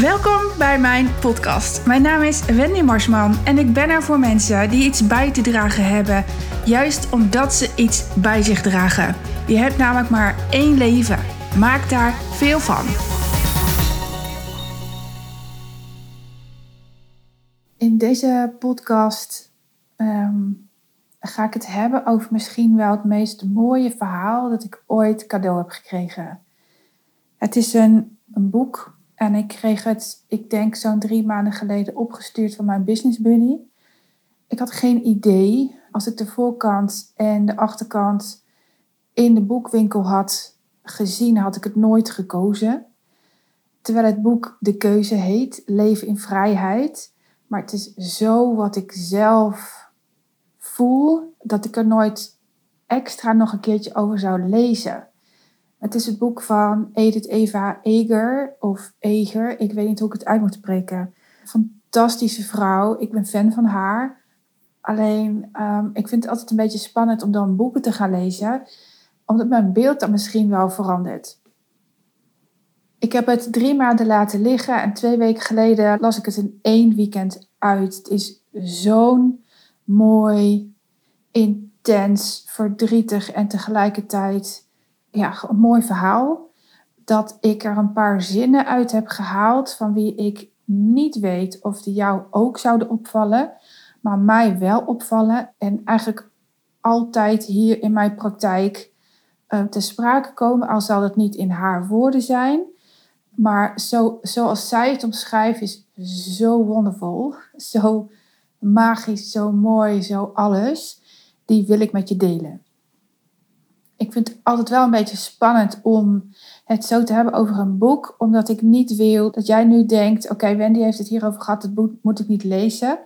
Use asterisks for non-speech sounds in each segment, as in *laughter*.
Welkom bij mijn podcast. Mijn naam is Wendy Marsman en ik ben er voor mensen die iets bij te dragen hebben, juist omdat ze iets bij zich dragen. Je hebt namelijk maar één leven. Maak daar veel van. In deze podcast ehm, ga ik het hebben over misschien wel het meest mooie verhaal dat ik ooit cadeau heb gekregen. Het is een, een boek en ik kreeg het, ik denk zo'n drie maanden geleden, opgestuurd van mijn business buddy. Ik had geen idee. Als ik de voorkant en de achterkant in de boekwinkel had gezien, had ik het nooit gekozen. Terwijl het boek De Keuze heet, Leven in Vrijheid. Maar het is zo wat ik zelf voel, dat ik er nooit extra nog een keertje over zou lezen. Het is het boek van Edith Eva Eger of Eger. Ik weet niet hoe ik het uit moet spreken. Fantastische vrouw. Ik ben fan van haar. Alleen, um, ik vind het altijd een beetje spannend om dan boeken te gaan lezen. Omdat mijn beeld dan misschien wel verandert. Ik heb het drie maanden laten liggen en twee weken geleden las ik het in één weekend uit. Het is zo'n mooi, intens, verdrietig en tegelijkertijd ja, een mooi verhaal. Dat ik er een paar zinnen uit heb gehaald van wie ik niet weet of die jou ook zouden opvallen, maar mij wel opvallen. En eigenlijk altijd hier in mijn praktijk uh, te sprake komen, al zal het niet in haar woorden zijn. Maar zo, zoals zij het omschrijft, is zo wondervol, *laughs* zo magisch, zo mooi, zo alles. Die wil ik met je delen ik vind het altijd wel een beetje spannend om het zo te hebben over een boek, omdat ik niet wil dat jij nu denkt: oké, Wendy heeft het hierover gehad, het boek moet ik niet lezen.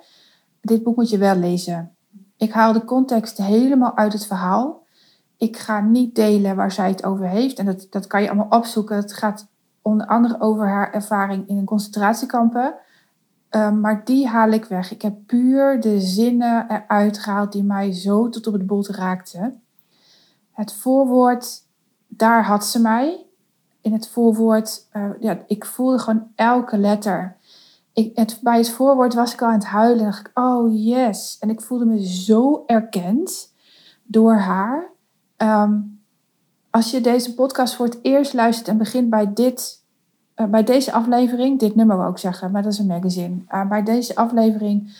Dit boek moet je wel lezen. Ik haal de context helemaal uit het verhaal. Ik ga niet delen waar zij het over heeft. En dat, dat kan je allemaal opzoeken. Het gaat onder andere over haar ervaring in een concentratiekampen. Um, maar die haal ik weg. Ik heb puur de zinnen eruit gehaald die mij zo tot op het bot raakten. Het voorwoord, daar had ze mij. In het voorwoord, uh, ja, ik voelde gewoon elke letter. Ik, het, bij het voorwoord was ik al aan het huilen. dacht ik, oh yes. En ik voelde me zo erkend door haar. Um, als je deze podcast voor het eerst luistert en begint bij dit, uh, bij deze aflevering, dit nummer wil ik zeggen, maar dat is een magazine. Uh, bij deze aflevering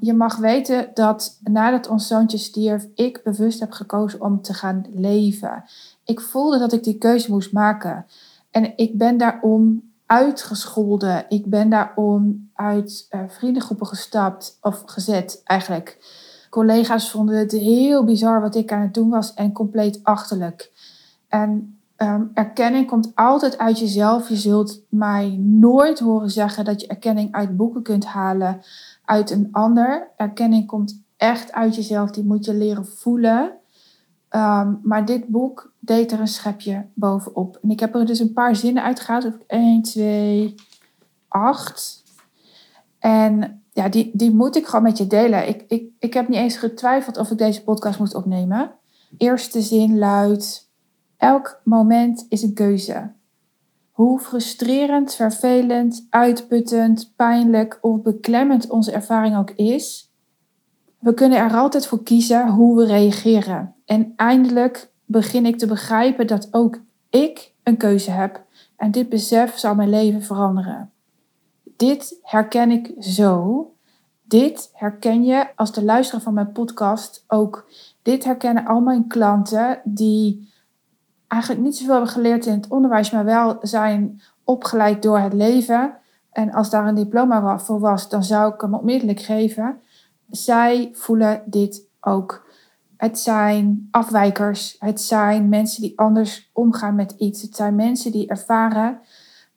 je mag weten dat nadat ons zoontje stierf, ik bewust heb gekozen om te gaan leven. Ik voelde dat ik die keuze moest maken. En ik ben daarom uitgescholden. Ik ben daarom uit uh, vriendengroepen gestapt of gezet eigenlijk. Collega's vonden het heel bizar wat ik aan het doen was en compleet achterlijk. En um, erkenning komt altijd uit jezelf. Je zult mij nooit horen zeggen dat je erkenning uit boeken kunt halen uit een ander. Erkenning komt echt uit jezelf, die moet je leren voelen. Ehm, maar dit boek deed er een schepje bovenop. En ik heb er dus een paar zinnen uitgehaald. 1, 2, 8. En ja, die, die moet ik gewoon met je delen. Ik, ik, ik heb niet eens getwijfeld of ik deze podcast moest opnemen. Eerste zin luidt: Elk moment is een keuze. Hoe frustrerend, vervelend, uitputtend, pijnlijk of beklemmend onze ervaring ook is, we kunnen er altijd voor kiezen hoe we reageren. En eindelijk begin ik te begrijpen dat ook ik een keuze heb en dit besef zal mijn leven veranderen. Dit herken ik zo. Dit herken je als de luisteraar van mijn podcast ook. Dit herkennen al mijn klanten die eigenlijk niet zoveel hebben geleerd in het onderwijs, maar wel zijn opgeleid door het leven. En als daar een diploma voor was, dan zou ik hem onmiddellijk geven. Zij voelen dit ook. Het zijn afwijkers. Het zijn mensen die anders omgaan met iets. Het zijn mensen die ervaren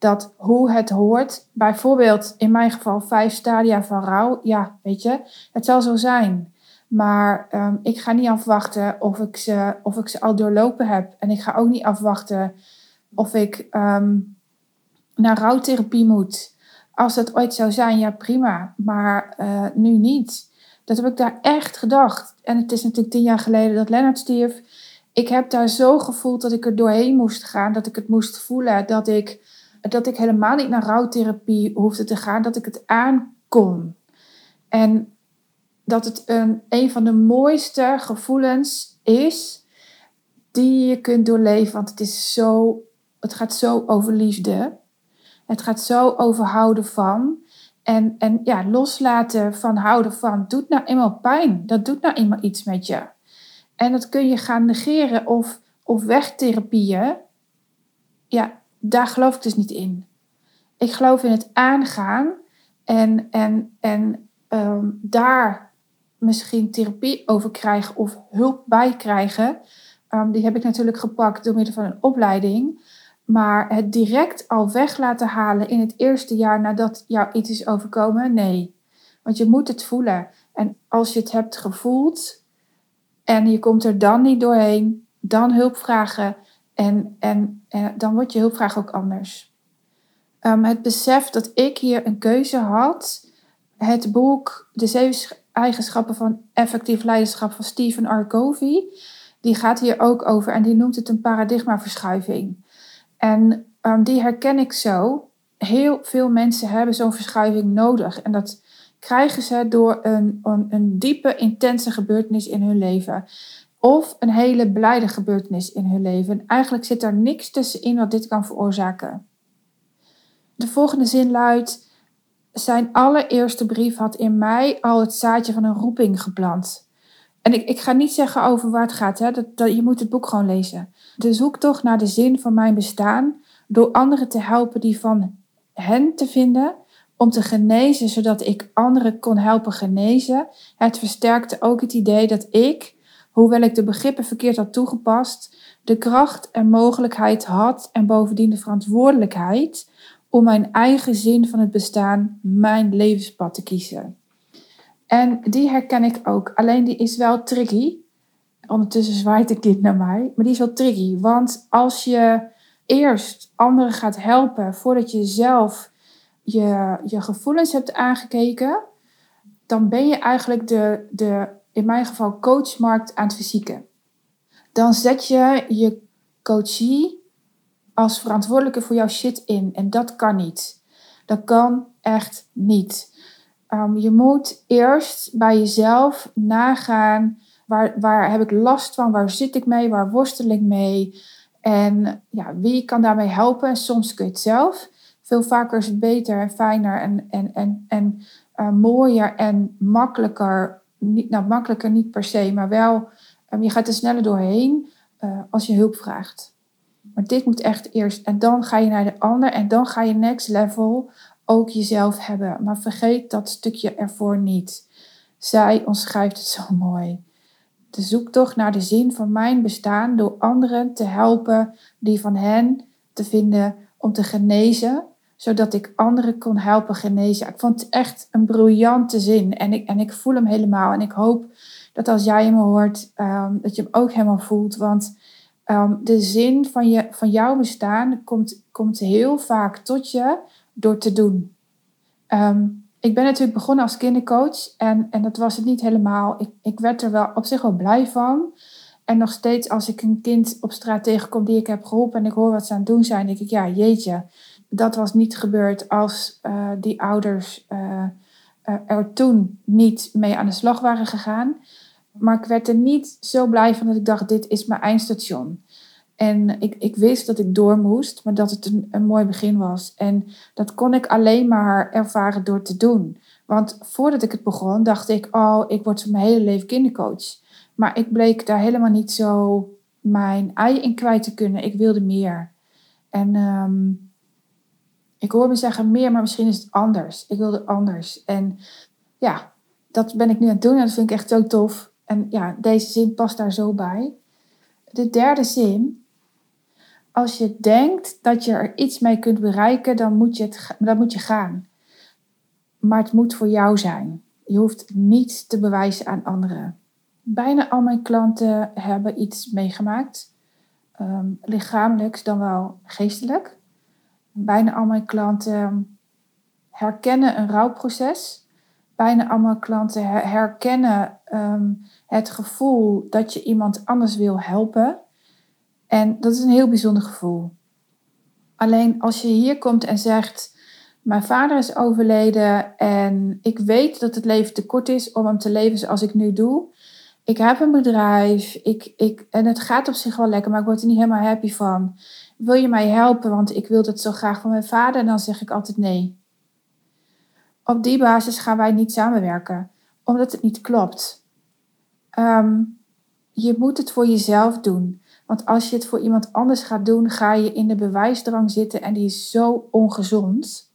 dat hoe het hoort, bijvoorbeeld in mijn geval vijf stadia van rouw, ja, weet je, het zal zo zijn. Maar um, ik ga niet afwachten of ik, ze, of ik ze al doorlopen heb. En ik ga ook niet afwachten of ik um, naar rouwtherapie moet. Als dat ooit zou zijn, ja prima. Maar uh, nu niet. Dat heb ik daar echt gedacht. En het is natuurlijk tien jaar geleden dat Lennart stierf. Ik heb daar zo gevoeld dat ik er doorheen moest gaan. Dat ik het moest voelen. Dat ik dat ik helemaal niet naar rouwtherapie hoefde te gaan, dat ik het aan kon. En dat het een, een van de mooiste gevoelens is die je kunt doorleven. Want het, is zo, het gaat zo over liefde. Het gaat zo over houden van. En, en ja, loslaten van houden van doet nou eenmaal pijn. Dat doet nou eenmaal iets met je. En dat kun je gaan negeren of, of wegtherapieën. Ja, daar geloof ik dus niet in. Ik geloof in het aangaan en, en, en ehm, daar misschien therapie over krijgen of hulp bij krijgen. Ehm, die heb ik natuurlijk gepakt door middel van een opleiding. Maar het direct al weg laten halen in het eerste jaar nadat jou iets is overkomen, nee. Want je moet het voelen. En als je het hebt gevoeld en je komt er dan niet doorheen, dan hulp vragen. En, en, en dan wordt je hulpvraag ook anders. Um, het besef dat ik hier een keuze had. Het boek De Zeven Eigenschappen van Effectief Leiderschap van Stephen R. Covey. Die gaat hier ook over en die noemt het een paradigmaverschuiving. En um, die herken ik zo. Heel veel mensen hebben zo'n verschuiving nodig. En dat krijgen ze door een, een, een, diepe, intense gebeurtenis in hun leven. Of een hele blijde gebeurtenis in hun leven. En eigenlijk zit er niks tussenin wat dit kan veroorzaken. De volgende zin luidt: Zijn allereerste brief had in mij al het zaadje van een roeping geplant. En ik, ik ga niet zeggen over waar het gaat, hè? Dat, dat, je moet het boek gewoon lezen. De zoektocht naar de zin van mijn bestaan, door anderen te helpen die van hen te vinden, om te genezen, zodat ik anderen kon helpen genezen. Het versterkte ook het idee dat ik, hoewel ik de begrippen verkeerd had toegepast, de kracht en mogelijkheid had en bovendien de verantwoordelijkheid om mijn eigen zin van het bestaan, mijn levenspad te kiezen. En die herken ik ook. Alleen die is wel tricky. Ondertussen zwaait de kind naar mij. Maar die is wel tricky. Want als je eerst anderen gaat helpen voordat je zelf je, je gevoelens hebt aangekeken, dan ben je eigenlijk de, de, in mijn geval, coachmarkt aan het fysieke. Dan zet je je coachie als verantwoordelijke voor jouw shit in. En dat kan niet. Dat kan echt niet. Um, je moet eerst bij jezelf nagaan, waar, waar heb ik last van, waar zit ik mee, waar worstel ik mee en ja, wie kan daarmee helpen. soms kun je het zelf. Veel vaker is het beter en fijner en, en, en, en uh, mooier en makkelijker. Niet, nou, makkelijker niet per se, maar wel, um, je gaat er sneller doorheen uh, als je hulp vraagt. Maar dit moet echt eerst. En dan ga je naar de ander en dan ga je next level ook jezelf hebben. Maar vergeet dat stukje ervoor niet. Zij omschrijft het zo mooi. De zoektocht naar de zin van mijn bestaan door anderen te helpen die van hen te vinden om te genezen, zodat ik anderen kon helpen genezen. Ik vond het echt een briljante zin en ik, en ik voel hem helemaal. En ik hoop dat als jij hem hoort, um, dat je hem ook helemaal voelt. Want um, de zin van, je, van jouw bestaan komt, komt heel vaak tot je door te doen. Ehm, ik ben natuurlijk begonnen als kindercoach en, en dat was het niet helemaal. Ik, ik werd er wel op zich wel blij van. En nog steeds als ik een kind op straat tegenkom die ik heb geholpen en ik hoor wat ze aan het doen zijn, denk ik, ja, jeetje, dat was niet gebeurd als uh, die ouders uh, er toen niet mee aan de slag waren gegaan. Maar ik werd er niet zo blij van dat ik dacht, dit is mijn eindstation. En ik, ik wist dat ik door moest, maar dat het een, een mooi begin was. En dat kon ik alleen maar ervaren door te doen. Want voordat ik het begon, dacht ik, oh, ik word mijn hele leven kindercoach. Maar ik bleek daar helemaal niet zo mijn ei in kwijt te kunnen. Ik wilde meer. En um, ik hoor me zeggen meer, maar misschien is het anders. Ik wilde anders. En ja, dat ben ik nu aan het doen en dat vind ik echt zo tof. En ja, deze zin past daar zo bij. De derde zin als je denkt dat je er iets mee kunt bereiken, dan moet je, het, dan moet je gaan. Maar het moet voor jou zijn. Je hoeft niets te bewijzen aan anderen. Bijna al mijn klanten hebben iets meegemaakt. Um, lichamelijks dan wel geestelijk. Bijna al mijn klanten herkennen een rouwproces. Bijna al mijn klanten herkennen um, het gevoel dat je iemand anders wil helpen. En dat is een heel bijzonder gevoel. Alleen als je hier komt en zegt: Mijn vader is overleden en ik weet dat het leven te kort is om hem te leven zoals ik nu doe. Ik heb een bedrijf ik, ik, en het gaat op zich wel lekker, maar ik word er niet helemaal happy van. Wil je mij helpen? Want ik wil het zo graag van mijn vader. En dan zeg ik altijd nee. Op die basis gaan wij niet samenwerken, omdat het niet klopt. Ehm, je moet het voor jezelf doen. Want als je het voor iemand anders gaat doen, ga je in de bewijsdrang zitten en die is zo ongezond.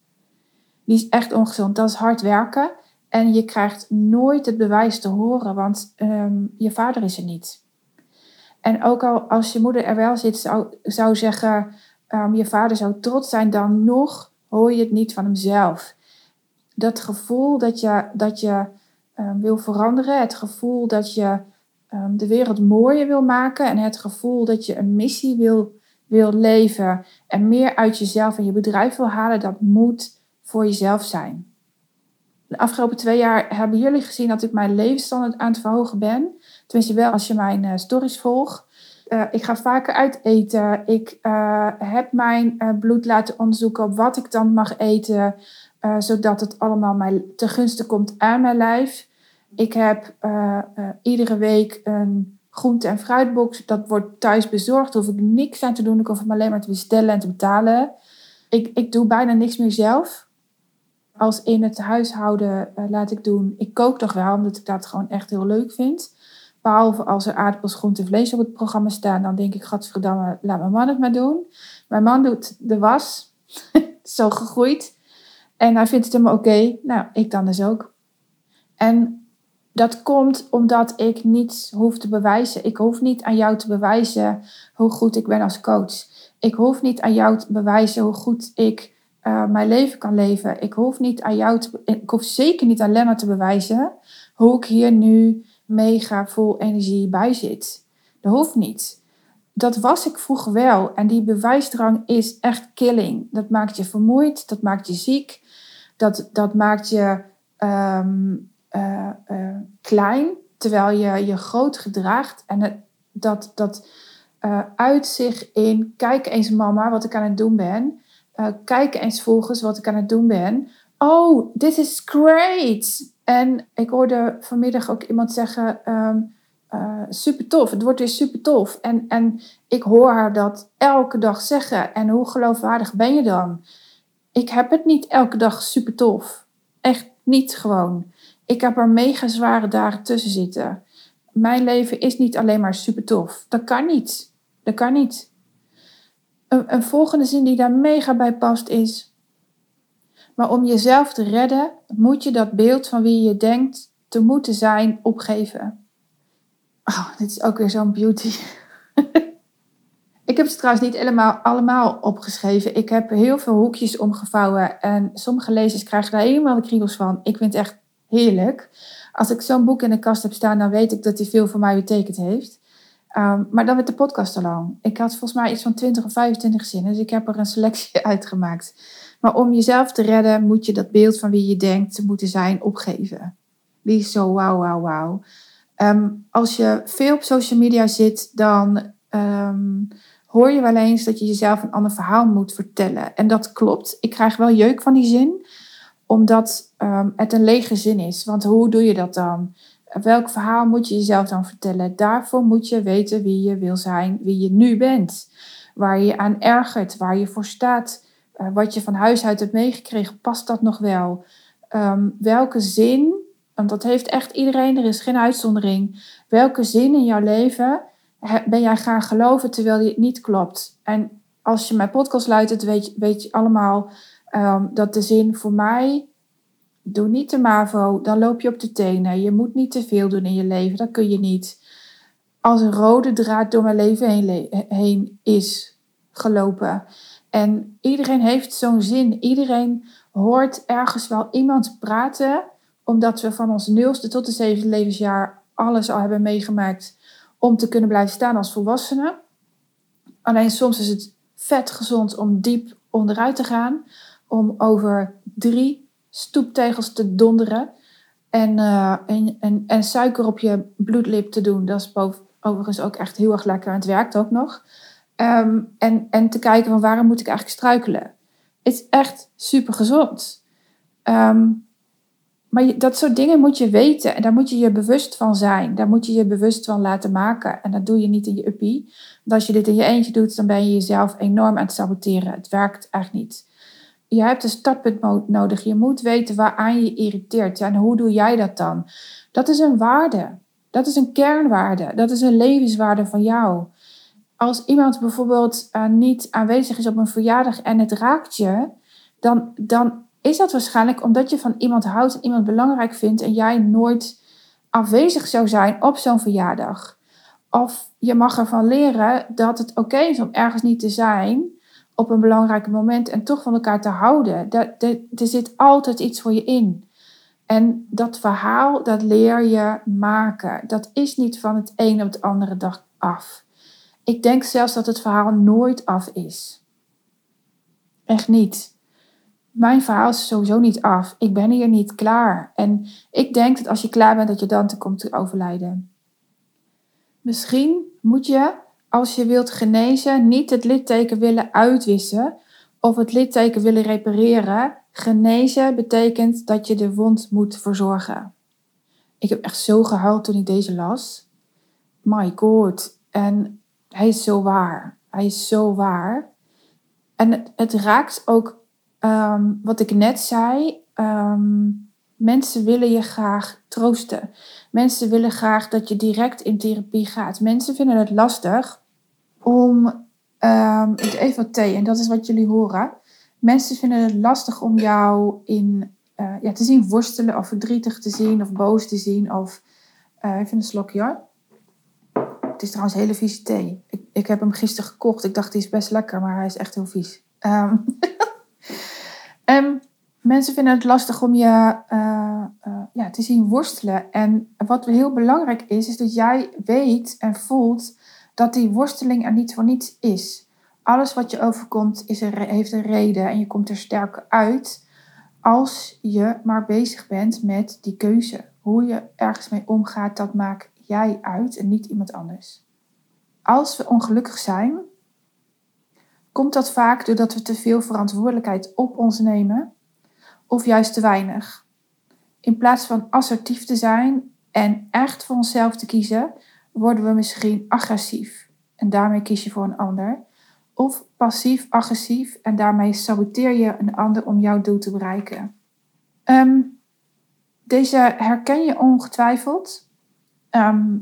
Die is echt ongezond. Dat is hard werken en je krijgt nooit het bewijs te horen, want ehm, je vader is er niet. En ook al als je moeder er wel zit, zou, zou zeggen, um, je vader zou trots zijn, dan nog hoor je het niet van hemzelf. Dat gevoel dat je, dat je wil veranderen, het gevoel dat je um, de wereld mooier wil maken en het gevoel dat je een missie wil, wil leven en meer uit jezelf en je bedrijf wil halen, dat moet voor jezelf zijn. De afgelopen twee jaar hebben jullie gezien dat ik mijn levensstandaard aan het verhogen ben. Tenminste wel als je mijn uh, stories volgt. Uh, ik ga vaker uit eten. Ik uh, heb mijn bloed laten onderzoeken op wat ik dan mag eten. Zodat het allemaal mij te gunsten komt aan mijn lijf. Ik heb iedere week een groente- en fruitbox. Dat wordt thuis bezorgd. Daar hoef ik niks aan te doen. Ik hoef hem alleen maar te bestellen en te betalen. Ik, ik doe bijna niks meer zelf. Als in het huishouden laat ik doen. Ik kook toch wel, omdat ik dat gewoon echt heel leuk vind. Behalve als er aardappels, groente en vlees op het programma staan, dan denk ik, gadverdamme, laat mijn man het maar doen. Mijn man doet de was, *laughs* zo gegroeid. En hij vindt het helemaal oké. Nou, ik dan dus ook. En dat komt omdat ik niets hoef te bewijzen. Ik hoef niet aan jou te bewijzen hoe goed ik ben als coach. Ik hoef niet aan jou te bewijzen hoe goed ik uh, mijn leven kan leven. Ik hoef niet aan jou te, ik hoef zeker niet aan Lennart te bewijzen hoe ik hier nu mega vol energie bij zit. Dat hoeft niet. Dat was ik vroeger wel. En die bewijsdrang is echt killing. Dat maakt je vermoeid, dat maakt je ziek, dat, dat maakt je um, uh, uh, klein, terwijl je je groot gedraagt. En het, dat, dat uh, uit zich in, kijk eens mama wat ik aan het doen ben. kijk eens volgens wat ik aan het doen ben. Oh, this is great. En ik hoorde vanmiddag ook iemand zeggen, uh, super tof, het wordt weer super tof. En, en ik hoor haar dat elke dag zeggen. En hoe geloofwaardig ben je dan? Ik heb het niet elke dag super tof. Echt niet gewoon. Ik heb er mega zware dagen tussen zitten. Mijn leven is niet alleen maar super tof. Dat kan niet. Dat kan niet. Een, een volgende zin die daar mega bij past is: maar om jezelf te redden, moet je dat beeld van wie je denkt te moeten zijn opgeven. Oh, dit is ook weer zo'n beauty. *laughs* ik heb ze trouwens niet helemaal allemaal opgeschreven. Ik heb heel veel hoekjes omgevouwen en sommige lezers krijgen daar helemaal de kriebels van. Ik vind het echt heerlijk. Als ik zo'n boek in de kast heb staan, dan weet ik dat hij veel voor mij betekend heeft. Um, maar dan werd de podcast te lang. Ik had volgens mij iets van 20 of 25 zinnen, dus ik heb er een selectie *laughs* uitgemaakt. Maar om jezelf te redden, moet je dat beeld van wie je denkt te moeten zijn opgeven. Die is zo wauw, wauw, wauw. Um, als je veel op social media zit, dan um, hoor je wel eens dat je jezelf een ander verhaal moet vertellen. En dat klopt. Ik krijg wel jeuk van die zin, omdat um, het een lege zin is. Want hoe doe je dat dan? Welk verhaal moet je jezelf dan vertellen? Daarvoor moet je weten wie je wil zijn, wie je nu bent. Waar je aan ergert, waar je voor staat, uh, wat je van huis uit hebt meegekregen. Past dat nog wel? Um, welke zin, want dat heeft echt iedereen, er is geen uitzondering. Welke zin in jouw leven ben jij gaan geloven terwijl het niet klopt? En als je mijn podcast luistert, weet je, weet je allemaal um, dat de zin voor mij Doe niet te MAVO, dan loop je op de tenen. Je moet niet te veel doen in je leven, dat kun je niet. Als een rode draad door mijn leven heen, heen is gelopen. En iedereen heeft zo'n zin. Iedereen hoort ergens wel iemand praten, omdat we van ons nulste tot de zevende levensjaar alles al hebben meegemaakt om te kunnen blijven staan als volwassenen. Alleen soms is het vet gezond om diep onderuit te gaan, om over drie, stoeptegels te donderen. En, uh, en, en, suiker op je bloedlip te doen. Dat is overigens ook echt heel erg lekker. En het werkt ook nog. Ehm, en, en te kijken van waarom moet ik eigenlijk struikelen. Het is echt super gezond. Ehm, maar dat soort dingen moet je weten en daar moet je je bewust van zijn. Daar moet je je bewust van laten maken. En dat doe je niet in je uppie. Want als je dit in je eentje doet, dan ben je jezelf enorm aan het saboteren. Het werkt echt niet. Je hebt een startpunt nodig. Je moet weten waaraan je irriteert. en hoe doe jij dat dan? Dat is een waarde. Dat is een kernwaarde. Dat is een levenswaarde van jou. Als iemand bijvoorbeeld uh, niet aanwezig is op een verjaardag en het raakt je, dan, dan is dat waarschijnlijk omdat je van iemand houdt en iemand belangrijk vindt en jij nooit afwezig zou zijn op zo'n verjaardag. Of je mag ervan leren dat het oké is om ergens niet te zijn op een belangrijk moment en toch van elkaar te houden. Er zit altijd iets voor je in. En dat verhaal, dat leer je maken. Dat is niet van het een op de andere dag af. Ik denk zelfs dat het verhaal nooit af is. Echt niet mijn verhaal is sowieso niet af. Ik ben hier niet klaar. En ik denk dat als je klaar bent, dat je dan te komt te overlijden. Misschien moet je, als je wilt genezen, niet het litteken willen uitwissen of het litteken willen repareren. Genezen betekent dat je de wond moet verzorgen. Ik heb echt zo gehuild toen ik deze las. My god. En hij is zo waar. Hij is zo waar. En het, het raakt ook Ehm, wat ik net zei, ehm, mensen willen je graag troosten. Mensen willen graag dat je direct in therapie gaat. Mensen vinden het lastig om. Even wat thee en dat is wat jullie horen. Mensen vinden het lastig om jou in, uh, ja, te zien worstelen of verdrietig te zien of boos te zien. Of, uh, even een slokje hoor. Het is trouwens hele vieze thee. Ik, ik heb hem gisteren gekocht. Ik dacht, die is best lekker, maar hij is echt heel vies. Um, *laughs* En mensen vinden het lastig om je uh, uh, ja, te zien worstelen. En wat heel belangrijk is, is dat jij weet en voelt dat die worsteling er niet voor niets is. Alles wat je overkomt is heeft een reden en je komt er sterker uit als je maar bezig bent met die keuze. Hoe je ergens mee omgaat, dat maakt jij uit en niet iemand anders. Als we ongelukkig zijn, Komt dat vaak doordat we te veel verantwoordelijkheid op ons nemen of juist te weinig? In plaats van assertief te zijn en echt voor onszelf te kiezen, worden we misschien agressief en daarmee kies je voor een ander. Of passief-agressief en daarmee saboteer je een ander om jouw doel te bereiken. Ehm, deze herken je ongetwijfeld. Ehm,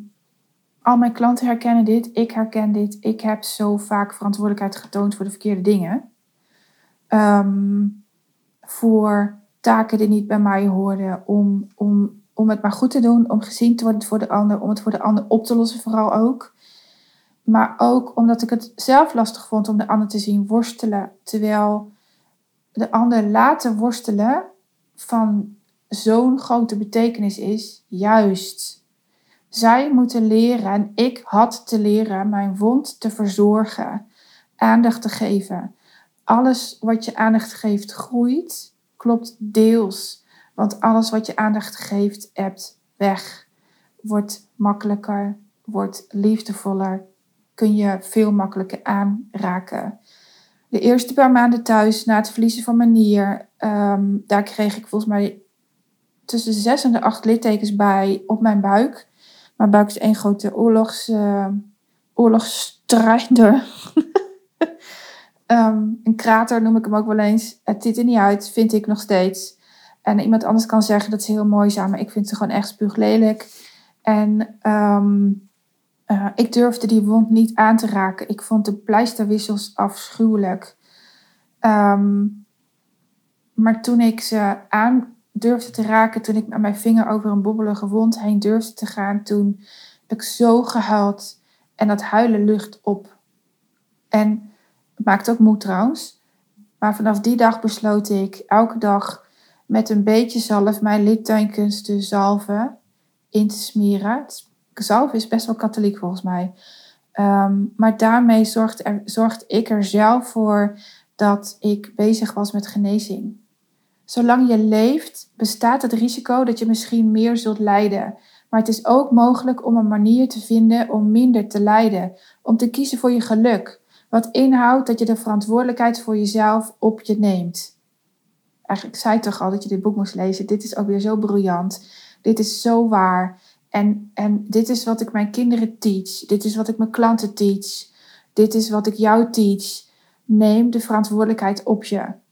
al mijn klanten herkennen dit, ik herken dit. Ik heb zo vaak verantwoordelijkheid getoond voor de verkeerde dingen. Ehm, voor taken die niet bij mij hoorden, om, om, om het maar goed te doen, om gezien te worden voor de ander, om het voor de ander op te lossen vooral ook. Maar ook omdat ik het zelf lastig vond om de ander te zien worstelen, terwijl de ander laten worstelen van zo'n grote betekenis is, juist zij moeten leren en ik had te leren mijn wond te verzorgen, aandacht te geven. Alles wat je aandacht geeft groeit, klopt deels. Want alles wat je aandacht geeft, hebt weg. Wordt makkelijker, wordt liefdevoller, kun je veel makkelijker aanraken. De eerste paar maanden thuis, na het verliezen van mijn nier, ehm, daar kreeg ik volgens mij tussen de zes en de acht littekens bij op mijn buik. Maar buik is één grote oorlogs, uh, oorlogsstrijder. *laughs* Ehm, een krater noem ik hem ook wel eens. Het ziet er niet uit, vind ik nog steeds. En iemand anders kan zeggen dat ze heel mooi zijn, maar ik vind ze gewoon echt spuuglelijk. En ehm, eh, ik durfde die wond niet aan te raken. Ik vond de pleisterwissels afschuwelijk. Ehm, maar toen ik ze aan durfde te raken, toen ik met mijn vinger over een bobbelige wond heen durfde te gaan, toen heb ik zo gehuild en dat huilen lucht op. En het maakt ook moed trouwens. Maar vanaf die dag besloot ik elke dag met een beetje zalf mijn littekens te zalven, in te smeren. Zalf is best wel katholiek volgens mij. Ehm, maar daarmee zorgde ik er zelf voor dat ik bezig was met genezing. Zolang je leeft, bestaat het risico dat je misschien meer zult lijden. Maar het is ook mogelijk om een manier te vinden om minder te lijden, om te kiezen voor je geluk. Wat inhoudt dat je de verantwoordelijkheid voor jezelf op je neemt. Eigenlijk zei ik toch al dat je dit boek moest lezen. Dit is ook weer zo briljant. Dit is zo waar. En, en dit is wat ik mijn kinderen teach. Dit is wat ik mijn klanten teach. Dit is wat ik jou teach. Neem de verantwoordelijkheid op je.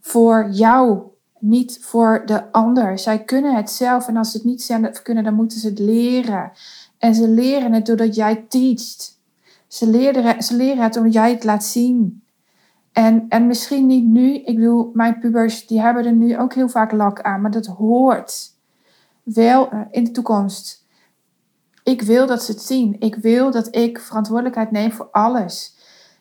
Voor jou, niet voor de ander. Zij kunnen het zelf en als ze het niet kunnen, dan moeten ze het leren. En ze leren het doordat jij teacht. Ze leren, ze leren het omdat jij het laat zien. En, en misschien niet nu. Ik bedoel, mijn pubers die hebben er nu ook heel vaak lak aan. Maar dat hoort wel eh, in de toekomst. Ik wil dat ze het zien. Ik wil dat ik verantwoordelijkheid neem voor alles.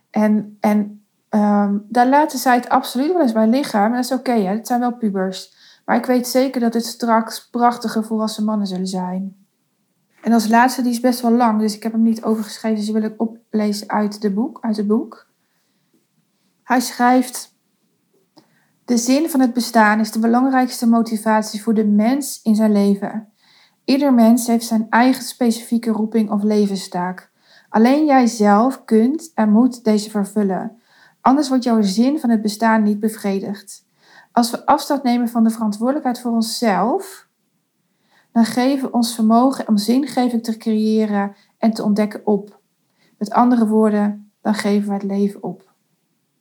En, en ehm, daar laten zij het absoluut wel eens bij liggen. Maar dat is oké, het zijn wel pubers. Maar ik weet zeker dat het straks prachtige volwassen mannen zullen zijn. En als laatste, die is best wel lang, dus ik heb hem niet overgeschreven, dus die wil ik oplezen uit, de boek, uit het boek. Hij schrijft: De zin van het bestaan is de belangrijkste motivatie voor de mens in zijn leven. Ieder mens heeft zijn eigen specifieke roeping of levenstaak. Alleen jij zelf kunt en moet deze vervullen. Anders wordt jouw zin van het bestaan niet bevredigd. Als we afstand nemen van de verantwoordelijkheid voor onszelf, dan geven we ons vermogen om zingeving te creëren en te ontdekken op. Met andere woorden, dan geven we het leven op.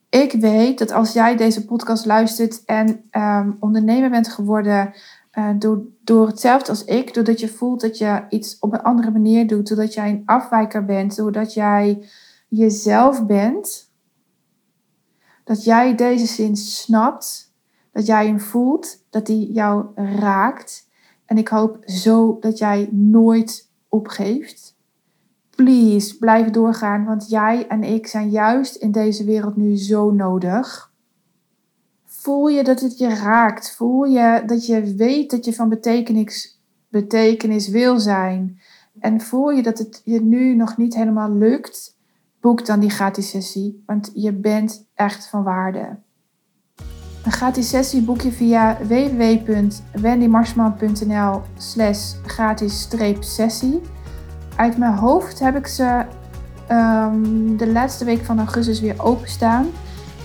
Ik weet dat als jij deze podcast luistert en um, ondernemer bent geworden uh, door, door hetzelfde als ik, doordat je voelt dat je iets op een andere manier doet, doordat jij een afwijker bent, doordat jij jezelf bent, dat jij deze zin snapt, dat jij hem voelt, dat die jou raakt en ik hoop zo dat jij nooit opgeeft. Please, blijf doorgaan, want jij en ik zijn juist in deze wereld nu zo nodig. Voel je dat het je raakt? Voel je dat je weet dat je van betekenis, betekenis wil zijn? En voel je dat het je nu nog niet helemaal lukt? Boek dan die gratis sessie, want je bent echt van waarde. Een gratis sessie boek je via www.wendymarsman.nl slash gratis-sessie. Uit mijn hoofd heb ik ze um, de laatste week van augustus weer openstaan.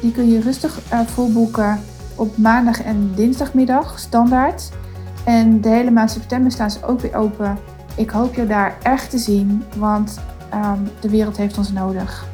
Die kun je rustig uh, volboeken op maandag en dinsdagmiddag, standaard. En de hele maand september staan ze ook weer open. Ik hoop je daar echt te zien, want um, de wereld heeft ons nodig.